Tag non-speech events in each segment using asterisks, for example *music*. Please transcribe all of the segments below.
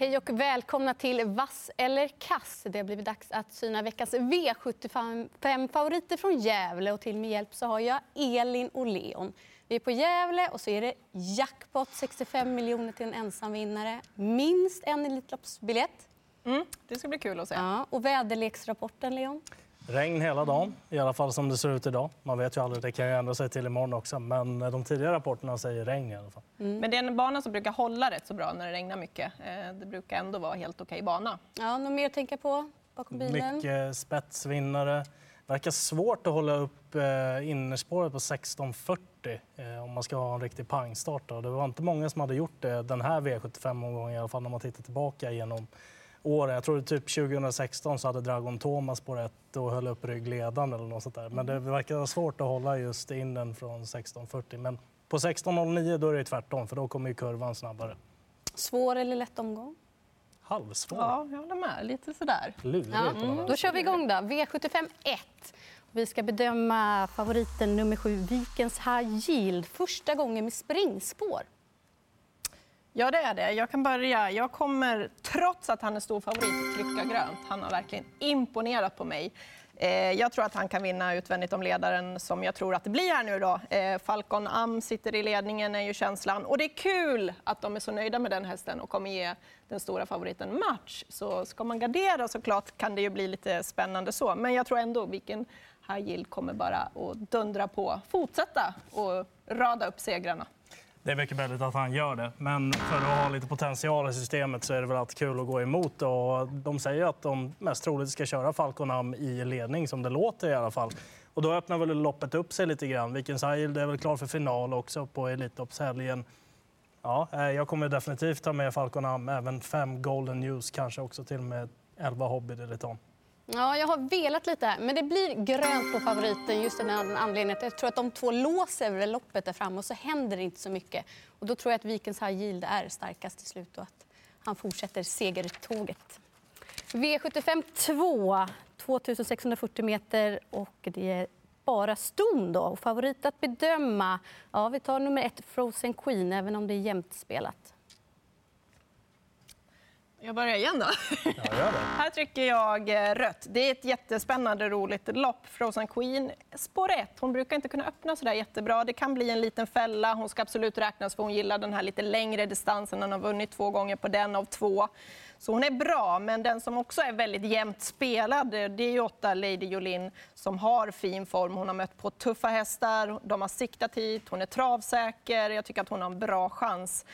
Hej och välkomna till Vass eller kass. Det har blivit dags att syna veckans V75-favoriter från Gävle. Och till min hjälp så har jag Elin och Leon. Vi är på Gävle och så är det jackpot 65 miljoner till en ensamvinnare. Minst en Elitloppsbiljett. Mm, det ska bli kul att se. Ja, och väderleksrapporten, Leon? Regn hela dagen, i alla fall som det ser ut idag. Man vet ju aldrig, det kan ju ändra sig till imorgon också. Men de tidigare rapporterna säger regn i alla fall. Mm. Men det är en bana som brukar hålla rätt så bra när det regnar mycket. Eh, det brukar ändå vara helt okej bana. Ja, något mer att tänka på bakom bilen? Mycket spetsvinnare. Verkar svårt att hålla upp eh, innerspåret på 16.40 eh, om man ska ha en riktig pangstart. Det var inte många som hade gjort det den här V75-omgången i alla fall när man tittar tillbaka genom åren. Jag tror typ 2016 så hade Dragon Thomas på rätt och höll upp ryggledan eller något sånt där. Men det verkar vara svårt att hålla just innen från 16.40. Men på 16.09 då är det tvärtom för då kommer ju kurvan snabbare. Svår eller lätt omgång? Halvsvår. Ja, jag håller med. Lite sådär. Lurigt. Ja, mm. Då kör vi igång då. V75 1. Vi ska bedöma favoriten nummer 7, Vikens High Yield. Första gången med springspår. Ja, det är det. Jag kan börja. Jag kommer, trots att han är stor favorit, trycka grönt. Han har verkligen imponerat på mig. Eh, jag tror att han kan vinna utvändigt om ledaren som jag tror att det blir här nu då. Eh, Falcon Am sitter i ledningen är ju känslan. Och det är kul att de är så nöjda med den hästen och kommer ge den stora favoriten match. Så ska man gardera såklart kan det ju bli lite spännande så. Men jag tror ändå vilken High Yield kommer bara att dundra på, fortsätta och rada upp segrarna. Det är mycket möjligt att han gör det. Men för att ha lite potential i systemet så är det väl alltid kul att gå emot. Och de säger att de mest troligt ska köra Falconham i ledning, som det låter i alla fall. Och då öppnar väl loppet upp sig lite grann. Vikens Isle är väl klar för final också på Elitloppshelgen. Ja, eh, jag kommer definitivt ta med Falconham, även fem Golden News, kanske också till och med elva Hobby Dilettant. Ja, jag har velat lite här, men det blir grönt på favoriten just den anledningen jag tror att de två låser loppet där framme och så händer det inte så mycket. Och då tror jag att Vikens High Yield är starkast till slut och att han fortsätter segertåget. V75 2, 2640 meter och det är bara ston då. Och favorit att bedöma, ja vi tar nummer ett Frozen Queen även om det är jämnt spelat. Jag börjar igen då. Ja. Här trycker jag eh, rött. Det är ett jättespännande roligt lopp. Frozen Queen, spår 1. Hon brukar inte kunna öppna så där jättebra. Det kan bli en liten fälla. Hon ska absolut räknas för hon gillar den här lite längre distansen. Hon har vunnit två gånger på den av två. Så hon är bra, men den som också är väldigt jämnt spelad det är ju åtta Lady Jolin som har fin form. Hon har mött på tuffa hästar, de har siktat hit, hon är travsäker. Jag tycker att hon har en bra chans.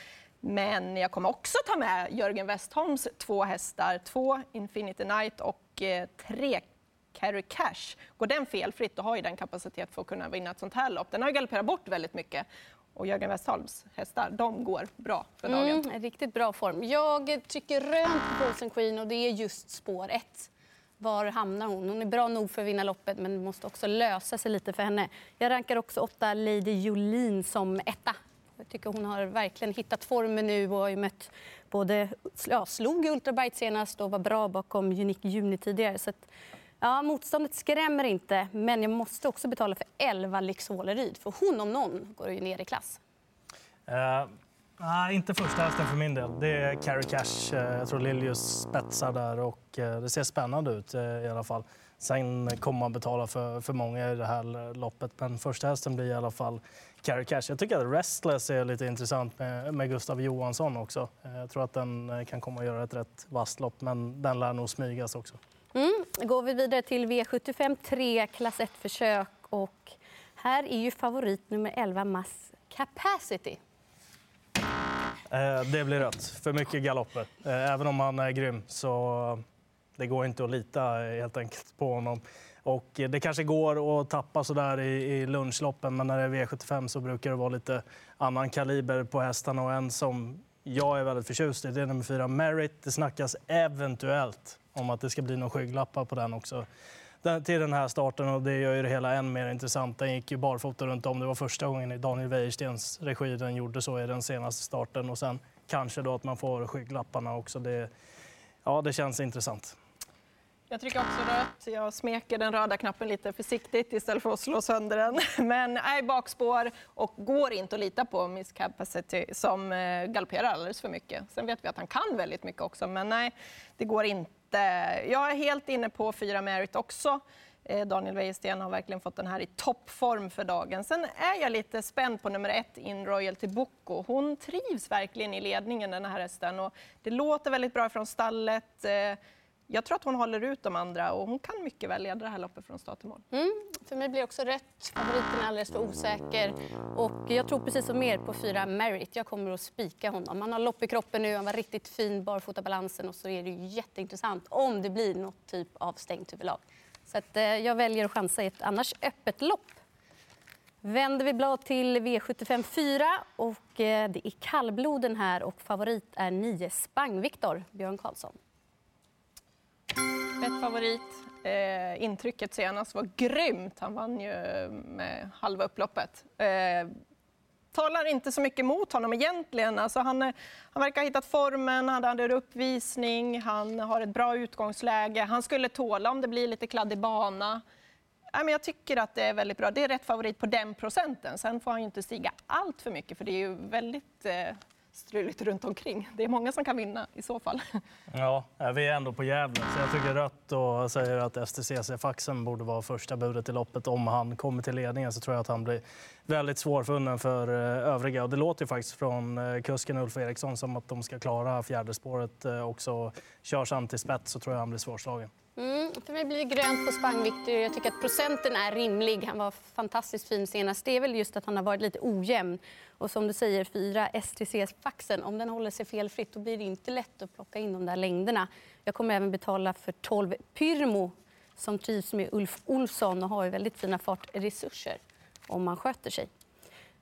Men jag kommer också ta med Jörgen Westholms två hästar. Två Infinity Night och eh, tre Carry Cash. Går den felfritt, då har ju den kapacitet för att kunna vinna ett sånt här lopp. Den har galopperat bort väldigt mycket. Och Jörgen Westholms hästar, de går bra för dagen. Mm, riktigt bra form. Jag tycker rönt på Frozen Queen och det är just spår ett. Var hamnar hon? Hon är bra nog för att vinna loppet men det måste också lösa sig lite för henne. Jag rankar också åtta Lady Jolin som etta. Jag tycker hon har verkligen hittat formen nu och har mött både, ja, slog Ultrabyte senast och var bra bakom Unique Juni tidigare. Så att, ja, motståndet skrämmer inte, men jag måste också betala för 11 Lix Håleryd. För hon om någon går ju ner i klass. Uh, nej, inte första hästen för min del. Det är Carrie Cash. Eh, jag tror Liljus spetsar där och eh, det ser spännande ut i alla fall. Sen kommer man betala för, för många i det här loppet, men första hästen blir i alla fall Carry Cash. Jag tycker att Restless är lite intressant med, med Gustav Johansson också. Eh, jag tror att den eh, kan komma att göra ett rätt vasst lopp, men den lär nog smygas också. Mm. Går vi vidare till V75 3, klass 1-försök. Och här är ju favorit nummer 11, Mass Capacity. Eh, det blir rött. För mycket galopper. Även om han är grym så det går inte att lita eh, helt enkelt på honom. Och eh, det kanske går att tappa så där i, i lunchloppen, men när det är V75 så brukar det vara lite annan kaliber på hästarna. Och en som jag är väldigt förtjust i det är nummer fyra, Merit. Det snackas eventuellt om att det ska bli någon skygglappar på den också till den här starten och det gör ju det hela än mer intressant. Den gick ju barfota runt om. Det var första gången i Daniel Wäjerstens regi den gjorde så i den senaste starten och sen kanske då att man får skygglapparna också. Det, ja, det känns intressant. Jag trycker också rött. Jag smeker den röda knappen lite försiktigt istället för att slå sönder den. *laughs* Men är bakspår och går inte att lita på Miss Capacity som eh, galopperar alldeles för mycket. Sen vet vi att han kan väldigt mycket också, men nej, det går inte. Jag är helt inne på fyra Merit också. Eh, Daniel Wäjersten har verkligen fått den här i toppform för dagen. Sen är jag lite spänd på nummer ett, In Royalty Boko. Hon trivs verkligen i ledningen den här hästen och det låter väldigt bra från stallet. Eh, jag tror att hon håller ut de andra och hon kan mycket väl leda det här loppet från start till mål. Mm, för mig blir också rätt. Favoriten är alldeles för osäker. Och jag tror precis som er på fyra Merit. Jag kommer att spika honom. Han har lopp i kroppen nu, han var riktigt fin barfotabalansen och så är det ju jätteintressant om det blir något typ av stängt huvudlag. Så att, eh, jag väljer att chansa i ett annars öppet lopp. Vänder vi blad till V75 4 och eh, det är kallbloden här och favorit är 9 Spang-Viktor, Björn Karlsson. Favorit. Eh, intrycket senast var grymt. Han vann ju med halva upploppet. Eh, talar inte så mycket mot honom egentligen. Alltså han, eh, han verkar ha hittat formen, han hade en uppvisning, han har ett bra utgångsläge. Han skulle tåla om det blir lite kladdig bana. jag tycker att det är väldigt bra. Det är rätt favorit på den procenten. Sen får han ju inte stiga allt för mycket för det är ju väldigt eh, struligt runt omkring. Det är många som kan vinna i så fall. Ja, vi är ändå på Gävle, så jag tycker rött och säger att STCC-faxen borde vara första budet i loppet. Om han kommer till ledningen så tror jag att han blir väldigt svårfunnen för eh, övriga. Och det låter ju faktiskt från eh, kusken Ulf Eriksson som att de ska klara fjärde spåret eh, också. Körs han till spets så tror jag han blir svårslagen. Mm, för mig blir det grönt på Spang-Viktor. Jag tycker att procenten är rimlig. Han var fantastiskt fin senast. Det är väl just att han har varit lite ojämn. Och som du säger, fyra STCs-faxen, om den håller sig felfritt då blir det inte lätt att plocka in de där längderna. Jag kommer även betala för 12 Pyrmo som trivs med Ulf Olsson och har ju väldigt fina fartresurser om man sköter sig.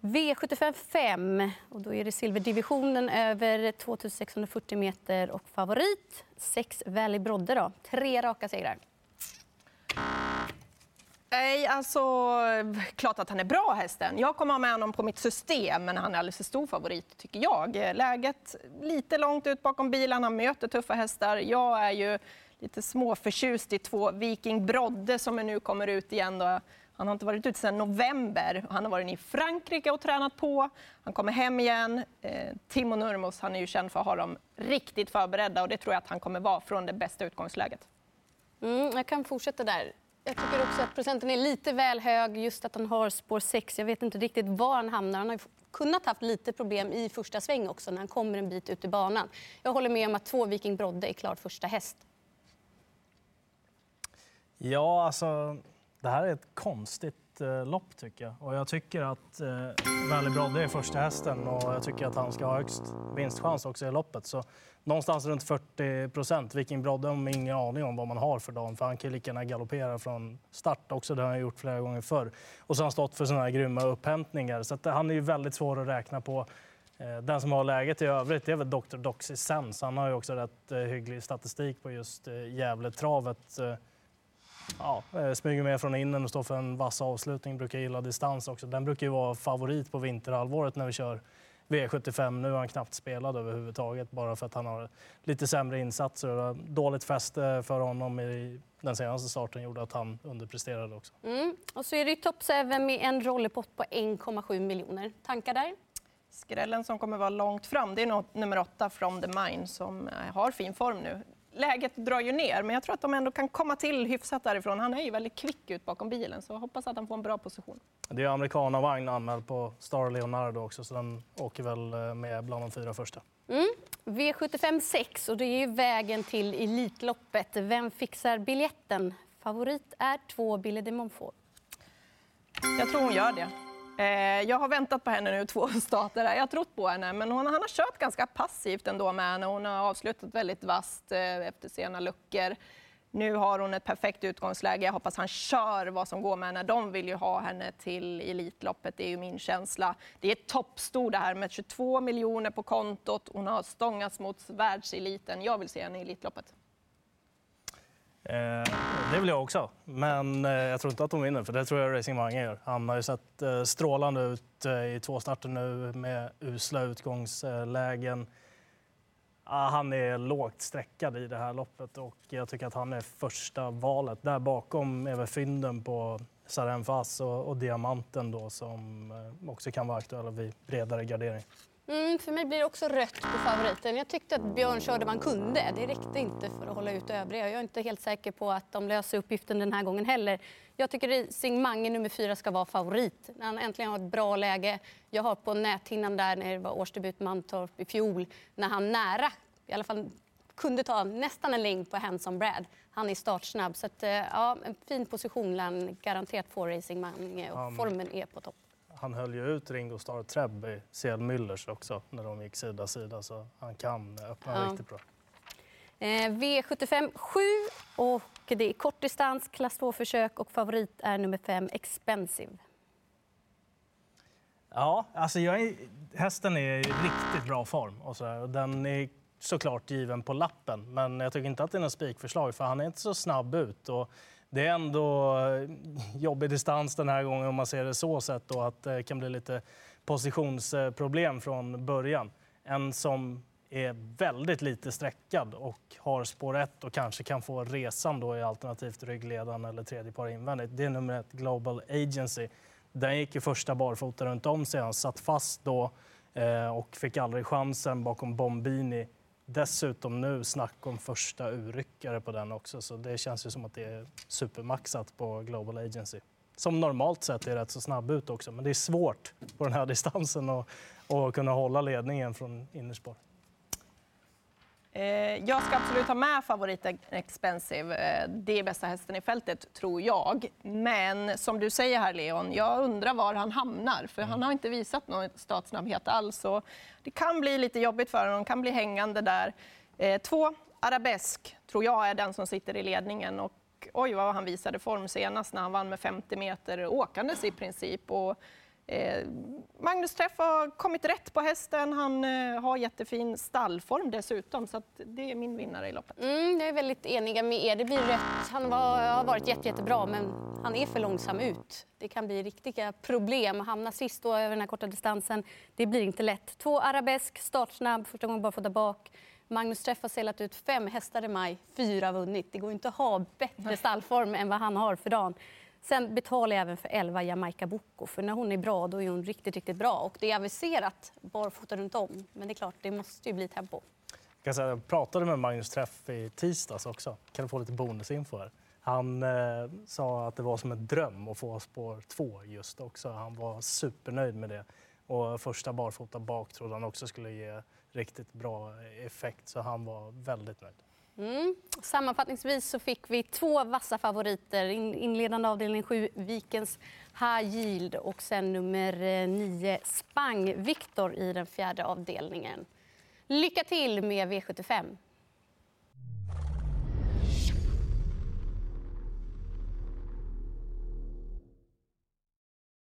V75 5, och då är det silverdivisionen över 2640 meter och favorit 6 Valley Brodde. Då. Tre raka segrar. Nej, alltså klart att han är bra hästen. Jag kommer ha med honom på mitt system, men han är alldeles för stor favorit tycker jag. Läget lite långt ut bakom bilen, han möter tuffa hästar. Jag är ju lite småförtjust i två Viking Brodde som nu kommer ut igen. Då. Han har inte varit ute sedan november. Han har varit i Frankrike och tränat på. Han kommer hem igen. Eh, Timo Nurmos han är ju känd för att ha dem riktigt förberedda och det tror jag att han kommer vara från det bästa utgångsläget. Mm, jag kan fortsätta där. Jag tycker också att procenten är lite väl hög, just att han har spår 6. Jag vet inte riktigt var han hamnar. Han har kunnat haft lite problem i första sväng också när han kommer en bit ut i banan. Jag håller med om att två Viking Brodde är klart första häst. Ja, alltså det här är ett konstigt eh, lopp tycker jag. Och jag tycker att eh, Valley Brodde är första hästen och jag tycker att han ska ha högst vinstchans också i loppet. Så någonstans runt 40 procent. Viking Brodde har ingen aning om vad man har för dagen för han kan lika gärna galoppera från start också. Det har han gjort flera gånger förr. Och så har han stått för sådana här grymma upphämtningar. Så att, han är ju väldigt svår att räkna på. Eh, den som har läget i övrigt är väl Dr. Doxy Sens. Han har ju också rätt eh, hygglig statistik på just eh, travet eh, Ja, eh, smyger med från innen och står för en vass avslutning. Brukar gilla distans också. Den brukar ju vara favorit på vinterhalvåret när vi kör V75. Nu har han knappt spelat överhuvudtaget bara för att han har lite sämre insatser. Dåligt fäste för honom i den senaste starten gjorde att han underpresterade också. Mm. Och så är det Top 7 med en rollerpott på 1,7 miljoner. Tankar där? Skrällen som kommer vara långt fram, det är nummer åtta, From the Mine, som eh, har fin form nu läget drar ju ner, men jag tror att de ändå kan komma till hyfsat därifrån. Han är ju väldigt kvick ut bakom bilen, så jag hoppas att han får en bra position. Det är amerikanavagn anmäld på Star Leonardo också, så den åker väl eh, med bland de fyra första. Mm. V75 6 och det är vägen till Elitloppet. Vem fixar biljetten? Favorit är två Billy de Montfort. Jag tror hon gör det. Eh, jag har väntat på henne nu två *laughs* starter. Jag har trott på henne, men hon, han har kört ganska passivt ändå med henne. Hon har avslutat väldigt vasst eh, efter sena luckor. Nu har hon ett perfekt utgångsläge. Jag hoppas han kör vad som går med henne. De vill ju ha henne till Elitloppet, det är ju min känsla. Det är toppstor det här med 22 miljoner på kontot. Hon har stångats mot världseliten. Jag vill se henne i Elitloppet. Eh, det vill jag också, men eh, jag tror inte att hon vinner, för det tror jag Racing Mange gör. Han har ju sett eh, strålande ut eh, i två starter nu med usla utgångslägen. Han är lågt sträckad i det här loppet och jag tycker att han är första valet. Där bakom är väl fynden på Sarenfas och, och Diamanten då som eh, också kan vara aktuella vid bredare gardering. Mm, för mig blir det också rött på favoriten. Jag tyckte att Björn körde vad han kunde. Det räckte inte för att hålla ut övriga. Jag är inte helt säker på att de löser uppgiften den här gången heller. Jag tycker Racing Mange nummer fyra ska vara favorit. När han äntligen har ett bra läge. Jag har på näthinnan där när det var årsdebut Mantorp i fjol när han nära, i alla fall kunde ta nästan en längd på Hanson Brad. Han är startsnabb. Så att, eh, ja, en fin position lär han garanterat få Racing Mange och formen är på topp. Han höll ju ut Ringo Starr Trebb i CL Müllers också när de gick sida sida så han kan öppna Ja. riktigt bra. Eh, V75 7 och det är kortdistans, klass 2-försök och favorit är nummer 5 Expensive. Ja, alltså jag är, hästen är i riktigt bra form och så och den är såklart given på lappen. Men jag tycker inte att det är något spikförslag för han är inte så snabb ut. Och det är ändå jobbig distans den här gången om man ser det så sett då att det kan bli lite positionsproblem från början. En som är väldigt lite sträckad och har spår 1 och kanske kan få resan då i alternativt ryggledaren eller tredje par invändigt. Det är nummer ett Global Agency. Den gick ju första barfota runt om sig. Han satt fast då eh, och fick aldrig chansen bakom Bombini. Dessutom nu snack om första urryckare på den också, så det känns ju som att det är supermaxat på Global Agency. Som normalt sett är rätt så snabb ut också, men det är svårt på den här *laughs* distansen att, att kunna hålla ledningen från innerspår. Eh, Jag ska absolut ha med favoriten Expensive. Eh, Det är bästa hästen i fältet, tror jag. Men som du säger här, Leon, jag undrar var han hamnar. För han har inte visat någon startsnabbhet alls. Och det kan bli lite jobbigt för honom, kan bli hängande där. Eh, Två, Arabesk, tror jag är den som sitter i ledningen. Och oj, vad han visade form senast när han vann med 50 meter åkandes i princip. Och Magnus Träff har kommit rätt på hästen. Han eh, har jättefin stallform dessutom, så det är min vinnare i loppet. Mm, jag är väldigt eniga med er. Det blir rätt. Han var, har varit jätte, jättebra, men han är för långsam ut. Det kan bli riktiga problem. Att hamna sist då över den här korta distansen, det blir inte lätt. Två arabesk, startsnabb, första gången bara få där bak. Magnus Träff har sällat ut fem hästar i maj, fyra vunnit. Det går inte att ha bättre stallform än vad han har för dagen. Sen betalar jag även för 11 Jamaica Boko, för när hon är bra då är hon riktigt, riktigt bra. Och det är aviserat barfota runt om, men det är klart, det måste ju bli tempo. Jag, kan säga, jag pratade med Magnus Träff i tisdags också. Kan du få lite bonusinfo här? Han eh, sa att det var som en dröm att få spår två just också. Han var supernöjd med det. Och första barfota bak trodde han också skulle ge riktigt bra effekt, så han var väldigt nöjd. Mm. Sammanfattningsvis så fick vi två vassa favoriter. In, inledande avdelning 7, Vikens High Yield och sen nummer eh, 9, Spang Viktor i den fjärde avdelningen. Lycka till med V75!